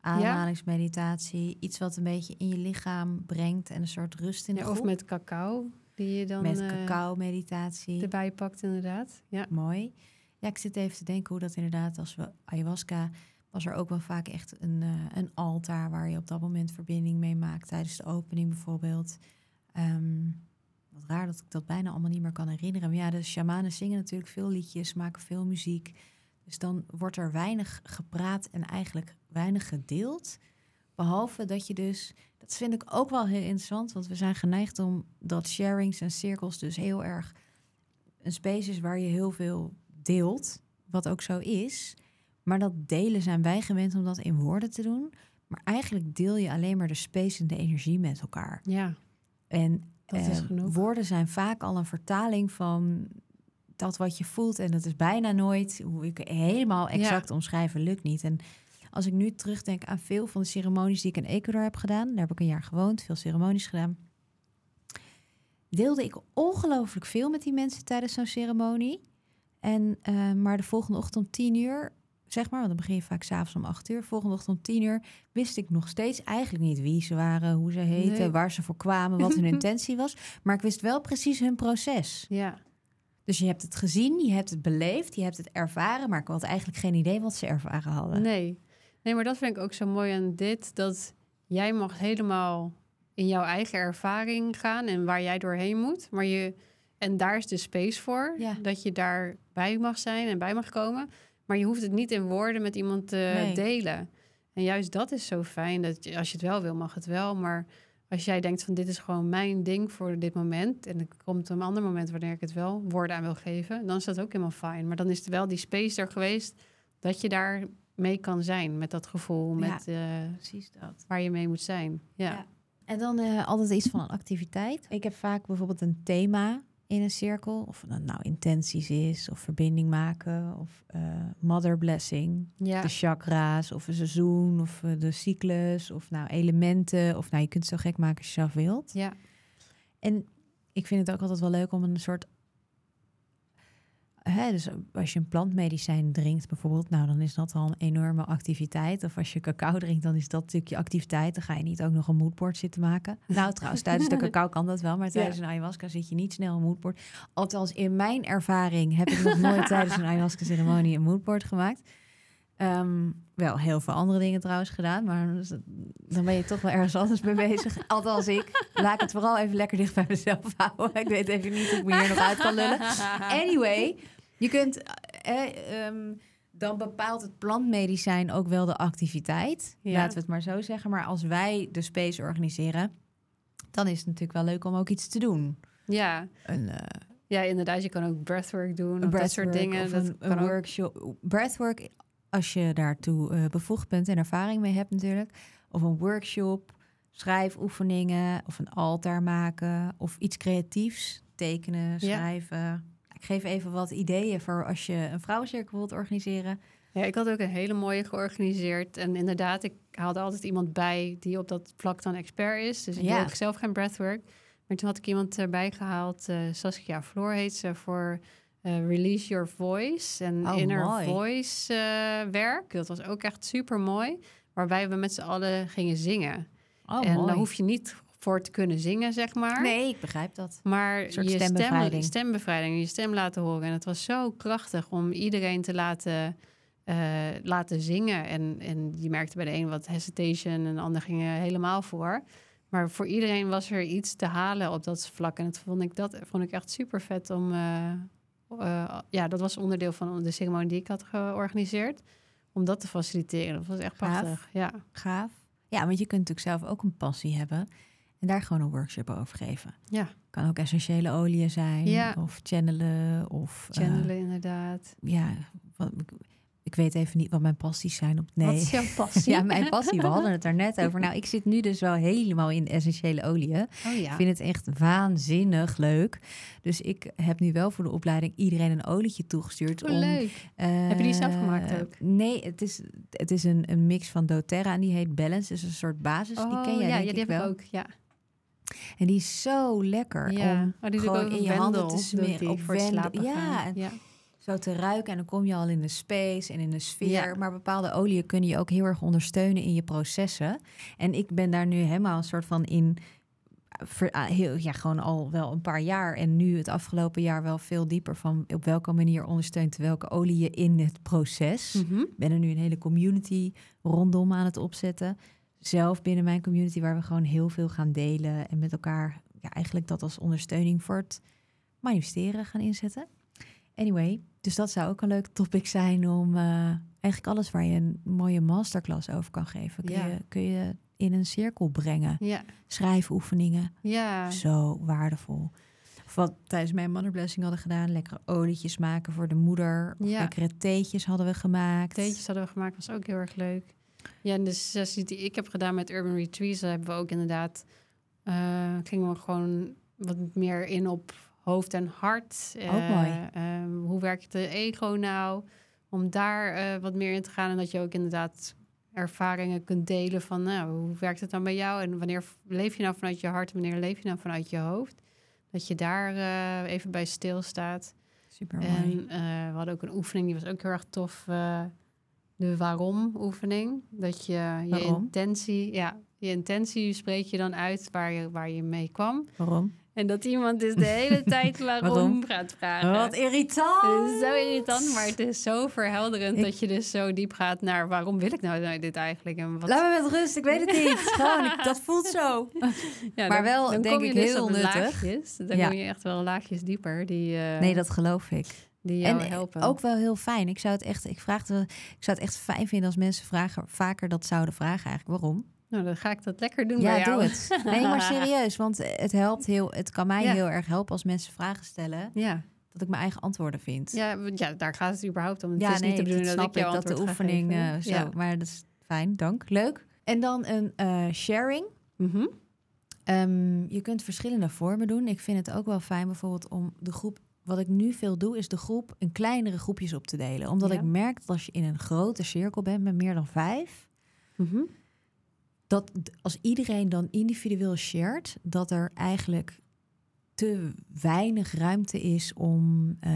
Speaker 1: ademhalingsmeditatie. Iets wat een beetje in je lichaam brengt en een soort rust in de
Speaker 2: Ja,
Speaker 1: groep.
Speaker 2: of met cacao, die je dan
Speaker 1: Met
Speaker 2: eh,
Speaker 1: cacao-meditatie.
Speaker 2: erbij pakt inderdaad. Ja.
Speaker 1: Mooi. Ja, ik zit even te denken hoe dat inderdaad, als we ayahuasca, was er ook wel vaak echt een, eh, een altaar waar je op dat moment verbinding mee maakt tijdens de opening bijvoorbeeld. Ehm, wat raar dat ik dat bijna allemaal niet meer kan herinneren. Maar ja, de shamanen zingen natuurlijk veel liedjes, maken veel muziek. Dus dan wordt er weinig gepraat en eigenlijk weinig gedeeld. Behalve dat je dus, dat vind ik ook wel heel interessant, want we zijn geneigd om dat sharings en cirkels dus heel erg een space is waar je heel veel deelt, wat ook zo is. Maar dat delen zijn wij gewend om dat in woorden te doen. Maar eigenlijk deel je alleen maar de space en de energie met elkaar.
Speaker 2: ja,
Speaker 1: En eh, woorden zijn vaak al een vertaling van dat wat je voelt. En dat is bijna nooit, hoe ik helemaal exact omschrijven, lukt niet. En als ik nu terugdenk aan veel van de ceremonies die ik in Ecuador heb gedaan, daar heb ik een jaar gewoond, veel ceremonies gedaan, deelde ik ongelooflijk veel met die mensen tijdens zo'n ceremonie. En, eh, maar de volgende ochtend om tien uur, zeg maar, want dan begin je vaak s'avonds om acht uur. Volgende ochtend om tien uur wist ik nog steeds eigenlijk niet wie ze waren, hoe ze heten,
Speaker 2: Nee.
Speaker 1: waar ze voor kwamen, wat hun intentie was. Maar ik wist wel precies hun proces.
Speaker 2: Ja,
Speaker 1: Dus je hebt het gezien, je hebt het beleefd, je hebt het ervaren, maar ik had eigenlijk geen idee wat ze ervaren hadden.
Speaker 2: nee. Nee, maar dat vind ik ook zo mooi aan dit. Dat jij mag helemaal in jouw eigen ervaring gaan en waar jij doorheen moet. Maar je, en daar is de space voor.
Speaker 1: Ja.
Speaker 2: Dat je daarbij mag zijn en bij mag komen. Maar je hoeft het niet in woorden met iemand te
Speaker 1: Nee.
Speaker 2: delen. En juist dat is zo fijn. Dat je, als je het wel wil, mag het wel. Maar als jij denkt van dit is gewoon mijn ding voor dit moment. En er komt een ander moment wanneer ik het wel woorden aan wil geven. Dan is dat ook helemaal fijn. Maar dan is er wel die space er geweest dat je daar mee kan zijn. Met dat gevoel, met eh,
Speaker 1: Precies dat.
Speaker 2: waar je mee moet zijn. Ja.
Speaker 1: Ja. En dan eh, altijd iets van een activiteit. Ik heb vaak bijvoorbeeld een thema in een cirkel. Of dat nou intenties is, of verbinding maken, of eh, mother blessing.
Speaker 2: Ja.
Speaker 1: De chakra's, of een seizoen, of de cyclus, of nou elementen. Of nou, je kunt het zo gek maken als je zelf wilt.
Speaker 2: ja.
Speaker 1: En ik vind het ook altijd wel leuk om een soort. Hè, dus als je een plantmedicijn drinkt bijvoorbeeld, nou dan is dat al een enorme activiteit. Of als je cacao drinkt, dan is dat natuurlijk je activiteit. Dan ga je niet ook nog een moodboard zitten maken. Nou trouwens, tijdens de cacao kan dat wel, maar tijdens
Speaker 2: Ja.
Speaker 1: een ayahuasca zit je niet snel een moodboard. Althans, in mijn ervaring heb ik nog nooit tijdens een ayahuasca-ceremonie een moodboard gemaakt. Ehm, wel heel veel andere dingen trouwens gedaan, maar dan ben je toch wel ergens anders mee bezig. Althans ik. Laat ik het vooral even lekker dicht bij mezelf houden. Ik weet even niet hoe ik me hier nog uit kan lullen. Anyway, je kunt... eh, ehm, dan bepaalt het plantmedicijn ook wel de activiteit.
Speaker 2: Ja.
Speaker 1: Laten we het maar zo zeggen. Maar als wij de space organiseren... dan is het natuurlijk wel leuk om ook iets te doen.
Speaker 2: ja.
Speaker 1: Een, eh,
Speaker 2: Ja, inderdaad. Je kan ook breathwork doen.
Speaker 1: een
Speaker 2: Of dat soort dingen.
Speaker 1: Of
Speaker 2: dat
Speaker 1: een,
Speaker 2: kan
Speaker 1: een
Speaker 2: ook.
Speaker 1: workshop. Breathwork, als je daartoe eh, bevoegd bent en ervaring mee hebt natuurlijk. Of een workshop. schrijfoefeningen of een altaar maken of iets creatiefs, tekenen, schrijven. Ik geef even wat ideeën voor als je een vrouwencirkel wilt organiseren.
Speaker 2: Ja, ik had ook een hele mooie georganiseerd. En inderdaad, ik haalde altijd iemand bij die op dat vlak dan expert is. Dus ik ja. ook zelf geen breathwork. Maar toen had ik iemand erbij gehaald, uh, Saskia Floor heet ze, voor uh, Release Your Voice en oh, Inner Voice uh, werk. Dat was ook echt super mooi. Waarbij we met z'n allen gingen zingen. Oh, en daar hoef je niet voor te kunnen zingen, zeg maar.
Speaker 1: Nee, ik begrijp dat.
Speaker 2: Maar je stembevrijding. Stem, stembevrijding, je stem laten horen. En het was zo krachtig om iedereen te laten, uh, laten zingen. En, en je merkte bij de een wat hesitation en de ander ging helemaal voor. Maar voor iedereen was er iets te halen op dat vlak. En dat vond ik, dat vond ik echt super vet om. Uh, uh, ja, dat was onderdeel van de ceremonie die ik had georganiseerd. Om dat te faciliteren. Dat was echt prachtig. Ja.
Speaker 1: Gaaf. Ja, want je kunt natuurlijk zelf ook een passie hebben. En daar gewoon een workshop over geven.
Speaker 2: Ja.
Speaker 1: Kan ook essentiële oliën zijn. Ja. Of channelen. Of,
Speaker 2: channelen, inderdaad.
Speaker 1: Ja, wat, ik weet even niet wat mijn passies zijn. Op, nee. Wat
Speaker 2: is jouw passie?
Speaker 1: ja, mijn passie. We hadden het er net over. Nou, ik zit nu dus wel helemaal in essentiële oliën. Oh, ja. Ik vind het echt waanzinnig leuk. Dus ik heb nu wel voor de opleiding iedereen een olietje toegestuurd.
Speaker 2: Oh, om, leuk. Uh, heb je die zelf gemaakt ook?
Speaker 1: Nee, het is, het is een, een mix van doTERRA en die heet Balance. Dus een soort basis.
Speaker 2: Oh,
Speaker 1: die ken jij
Speaker 2: ja,
Speaker 1: denk
Speaker 2: ja, die
Speaker 1: ik
Speaker 2: heb
Speaker 1: wel.
Speaker 2: ik ook, ja.
Speaker 1: En die is zo lekker ja. om oh, die gewoon in je handen te smeren.
Speaker 2: Op voor slapen
Speaker 1: ja, en, ja zo te ruiken. En dan kom je al in de space en in de sfeer. Maar bepaalde oliën kunnen je ook heel erg ondersteunen in je processen. En ik ben daar nu helemaal een soort van in. Ah, heel, ja, gewoon al wel een paar jaar. En nu het afgelopen jaar wel veel dieper van op welke manier ondersteunt welke olie je in het proces.
Speaker 2: Mm
Speaker 1: ben er nu een hele community rondom aan het opzetten. Zelf binnen mijn community, waar we gewoon heel veel gaan delen. En met elkaar ja, eigenlijk dat als ondersteuning voor het manifesteren gaan inzetten. Anyway, dus dat zou ook een leuk topic zijn om uh, eigenlijk alles waar je een mooie masterclass over kan geven, kun, je, kun je in een cirkel brengen.
Speaker 2: Ja.
Speaker 1: Schrijfoefeningen.
Speaker 2: Ja.
Speaker 1: Zo waardevol. Of wat tijdens mijn mother blessing hadden gedaan, lekkere olietjes maken voor de moeder. Of ja. lekkere theetjes hadden we gemaakt.
Speaker 2: Theetjes hadden we gemaakt, was ook heel erg leuk. Ja, en de sessie die ik heb gedaan met Urban Retreats, hebben we ook inderdaad, uh, gingen we gewoon wat meer in op hoofd en hart.
Speaker 1: Ook uh, mooi.
Speaker 2: Um, hoe werkt de ego nou? Om daar wat meer in te gaan en dat je ook inderdaad ervaringen kunt delen van nou, hoe werkt het dan bij jou en wanneer leef je nou vanuit je hart en wanneer leef je nou vanuit je hoofd? Dat je daar even bij stilstaat.
Speaker 1: Super
Speaker 2: mooi. En we hadden ook een oefening, die was ook heel erg tof. De waarom oefening. Dat je je intentie, ja, je intentie spreek je dan uit waar je, waar je mee kwam.
Speaker 1: Waarom?
Speaker 2: En dat iemand dus de hele tijd waarom, gaat vragen.
Speaker 1: Wat irritant.
Speaker 2: Het is zo irritant, maar het is zo verhelderend dat je dus zo diep gaat naar waarom wil ik nou dit eigenlijk? En
Speaker 1: wat... Laat me met rust, ik weet het niet. Gewoon, dat voelt zo. Ja, maar wel, dan denk ik, dus heel nuttig.
Speaker 2: Laagjes, dan ja. kom je echt wel laagjes dieper. Die, uh,
Speaker 1: nee, dat geloof ik.
Speaker 2: Die jou en helpen.
Speaker 1: ook wel heel fijn. Ik zou het echt, ik vraagde, ik zou het echt fijn vinden als mensen vragen, vaker dat zouden vragen eigenlijk. Waarom?
Speaker 2: Nou, dan ga ik dat lekker doen
Speaker 1: ja,
Speaker 2: bij
Speaker 1: jou. doe het. Nee, maar serieus, want het helpt heel, het kan mij heel erg helpen als mensen vragen stellen.
Speaker 2: Ja.
Speaker 1: Dat ik mijn eigen antwoorden vind.
Speaker 2: Ja, ja daar gaat het überhaupt om. Het
Speaker 1: ja,
Speaker 2: is
Speaker 1: nee,
Speaker 2: niet te bedoelen
Speaker 1: dat ik, dat de oefening uh, zo. Ja. Maar dat is fijn, dank. Leuk. En dan een uh, sharing.
Speaker 2: Mm -hmm.
Speaker 1: um, je kunt verschillende vormen doen. Ik vind het ook wel fijn bijvoorbeeld om de groep wat ik nu veel doe, is de groep in kleinere groepjes op te delen. Omdat ja. ik merk dat als je in een grote cirkel bent met meer dan vijf,
Speaker 2: mm -hmm
Speaker 1: dat als iedereen dan individueel shared, dat er eigenlijk te weinig ruimte is om uh,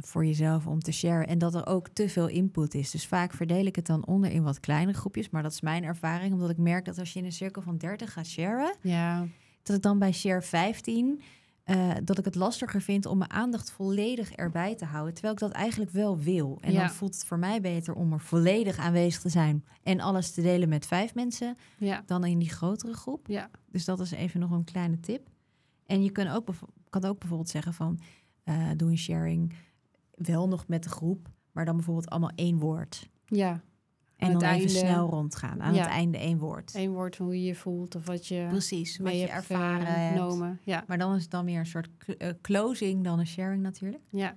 Speaker 1: voor jezelf om te sharen. En dat er ook te veel input is. Dus vaak verdeel ik het dan onder in wat kleinere groepjes. Maar dat is mijn ervaring, omdat ik merk dat als je in een cirkel van 30 gaat sharen,
Speaker 2: ja.
Speaker 1: dat ik dan bij share 15 uh, dat ik het lastiger vind om mijn aandacht volledig erbij te houden. Terwijl ik dat eigenlijk wel wil. En
Speaker 2: ja.
Speaker 1: dan voelt het voor mij beter om er volledig aanwezig te zijn en alles te delen met vijf mensen
Speaker 2: ja.
Speaker 1: dan in die grotere groep.
Speaker 2: Ja.
Speaker 1: Dus dat is even nog een kleine tip. En je kan ook, kan ook bijvoorbeeld zeggen van uh, doe een sharing wel nog met de groep, maar dan bijvoorbeeld allemaal één woord.
Speaker 2: Ja.
Speaker 1: En dan even snel rondgaan. Aan
Speaker 2: ja.
Speaker 1: het einde één woord.
Speaker 2: Eén woord van hoe je je voelt of wat je
Speaker 1: Precies,
Speaker 2: mee
Speaker 1: wat je
Speaker 2: hebt
Speaker 1: ervaren hebt.
Speaker 2: genomen. Ja.
Speaker 1: Maar dan is het dan meer een soort uh, closing dan een sharing natuurlijk.
Speaker 2: Ja.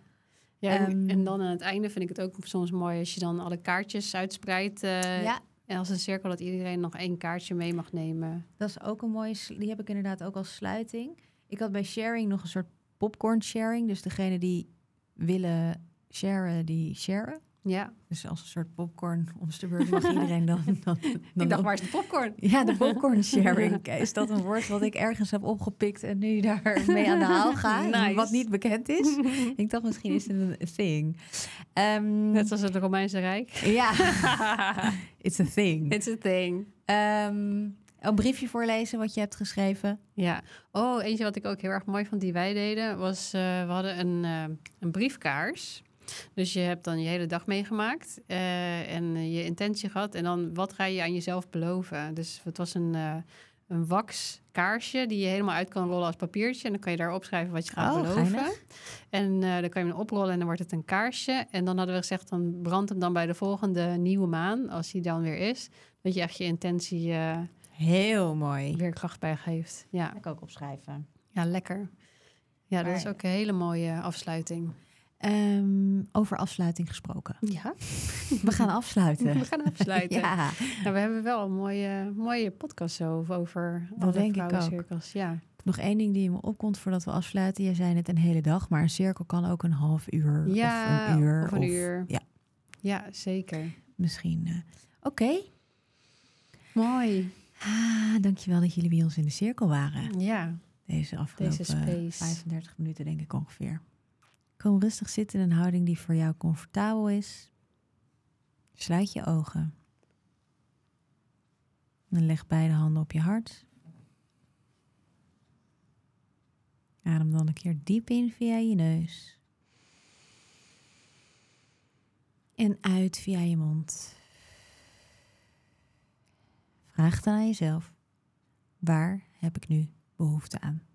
Speaker 2: Ja, en, um, en, dan aan het einde vind ik het ook soms mooi als je dan alle kaartjes uitspreidt. Uh,
Speaker 1: ja.
Speaker 2: En als een cirkel dat iedereen nog één kaartje mee mag nemen.
Speaker 1: Dat is ook een mooie. Die heb ik inderdaad ook als sluiting. Ik had bij sharing nog een soort popcorn sharing. Dus degene die willen sharen, die sharen.
Speaker 2: Ja,
Speaker 1: Dus als een soort popcorn om de beurt mag iedereen dan. dan, dan
Speaker 2: ik dacht, waar is de popcorn?
Speaker 1: Ja, de popcorn sharing. Is dat een woord wat ik ergens heb opgepikt en nu daar mee aan de haal ga?
Speaker 2: Nice.
Speaker 1: Wat niet bekend is. ik dacht misschien is het een thing. Ehm,
Speaker 2: Net zoals het Romeinse Rijk.
Speaker 1: ja, it's a thing.
Speaker 2: It's a thing.
Speaker 1: Ehm, een briefje voorlezen wat je hebt geschreven.
Speaker 2: Ja. Oh, eentje wat ik ook heel erg mooi vond die wij deden, was uh, we hadden een, uh, een briefkaars. Dus je hebt dan je hele dag meegemaakt uh, en je intentie gehad. En dan wat ga je aan jezelf beloven? Dus het was een, uh, een wax kaarsje die je helemaal uit kan rollen als papiertje. En dan kan je daar opschrijven wat je gaat
Speaker 1: Oh,
Speaker 2: beloven.
Speaker 1: geinig.
Speaker 2: En uh, dan kan je hem oprollen en dan wordt het een kaarsje. En dan hadden we gezegd, dan brandt hem dan bij de volgende nieuwe maan, als die dan weer is. Dat je echt je intentie
Speaker 1: Heel mooi.
Speaker 2: weer kracht bijgeeft. Ja.
Speaker 1: Ga ik ook opschrijven.
Speaker 2: Ja, lekker. Ja, dat is ook een hele mooie afsluiting.
Speaker 1: Ehm, over afsluiting gesproken.
Speaker 2: Ja,
Speaker 1: We gaan afsluiten.
Speaker 2: we gaan afsluiten.
Speaker 1: ja,
Speaker 2: Nou, we hebben wel een mooie, mooie podcast zo over
Speaker 1: Dat
Speaker 2: alle
Speaker 1: denk ik
Speaker 2: vrouwencirkels. Ja.
Speaker 1: nog één ding die me opkomt voordat we afsluiten. Jij zei het een hele dag, maar een cirkel kan ook een half uur
Speaker 2: ja,
Speaker 1: of een uur.
Speaker 2: Of een uur.
Speaker 1: Ja,
Speaker 2: Ja, zeker.
Speaker 1: misschien. eh, Oké.
Speaker 2: Mooi.
Speaker 1: Ah, dankjewel dat jullie bij ons in de cirkel waren.
Speaker 2: Ja,
Speaker 1: Deze afgelopen
Speaker 2: Deze space.
Speaker 1: 35 minuten denk ik ongeveer. Kom rustig zitten in een houding die voor jou comfortabel is. Sluit je ogen. En leg beide handen op je hart. Adem dan een keer diep in via je neus. En uit via je mond. Vraag dan aan jezelf: waar heb ik nu behoefte aan?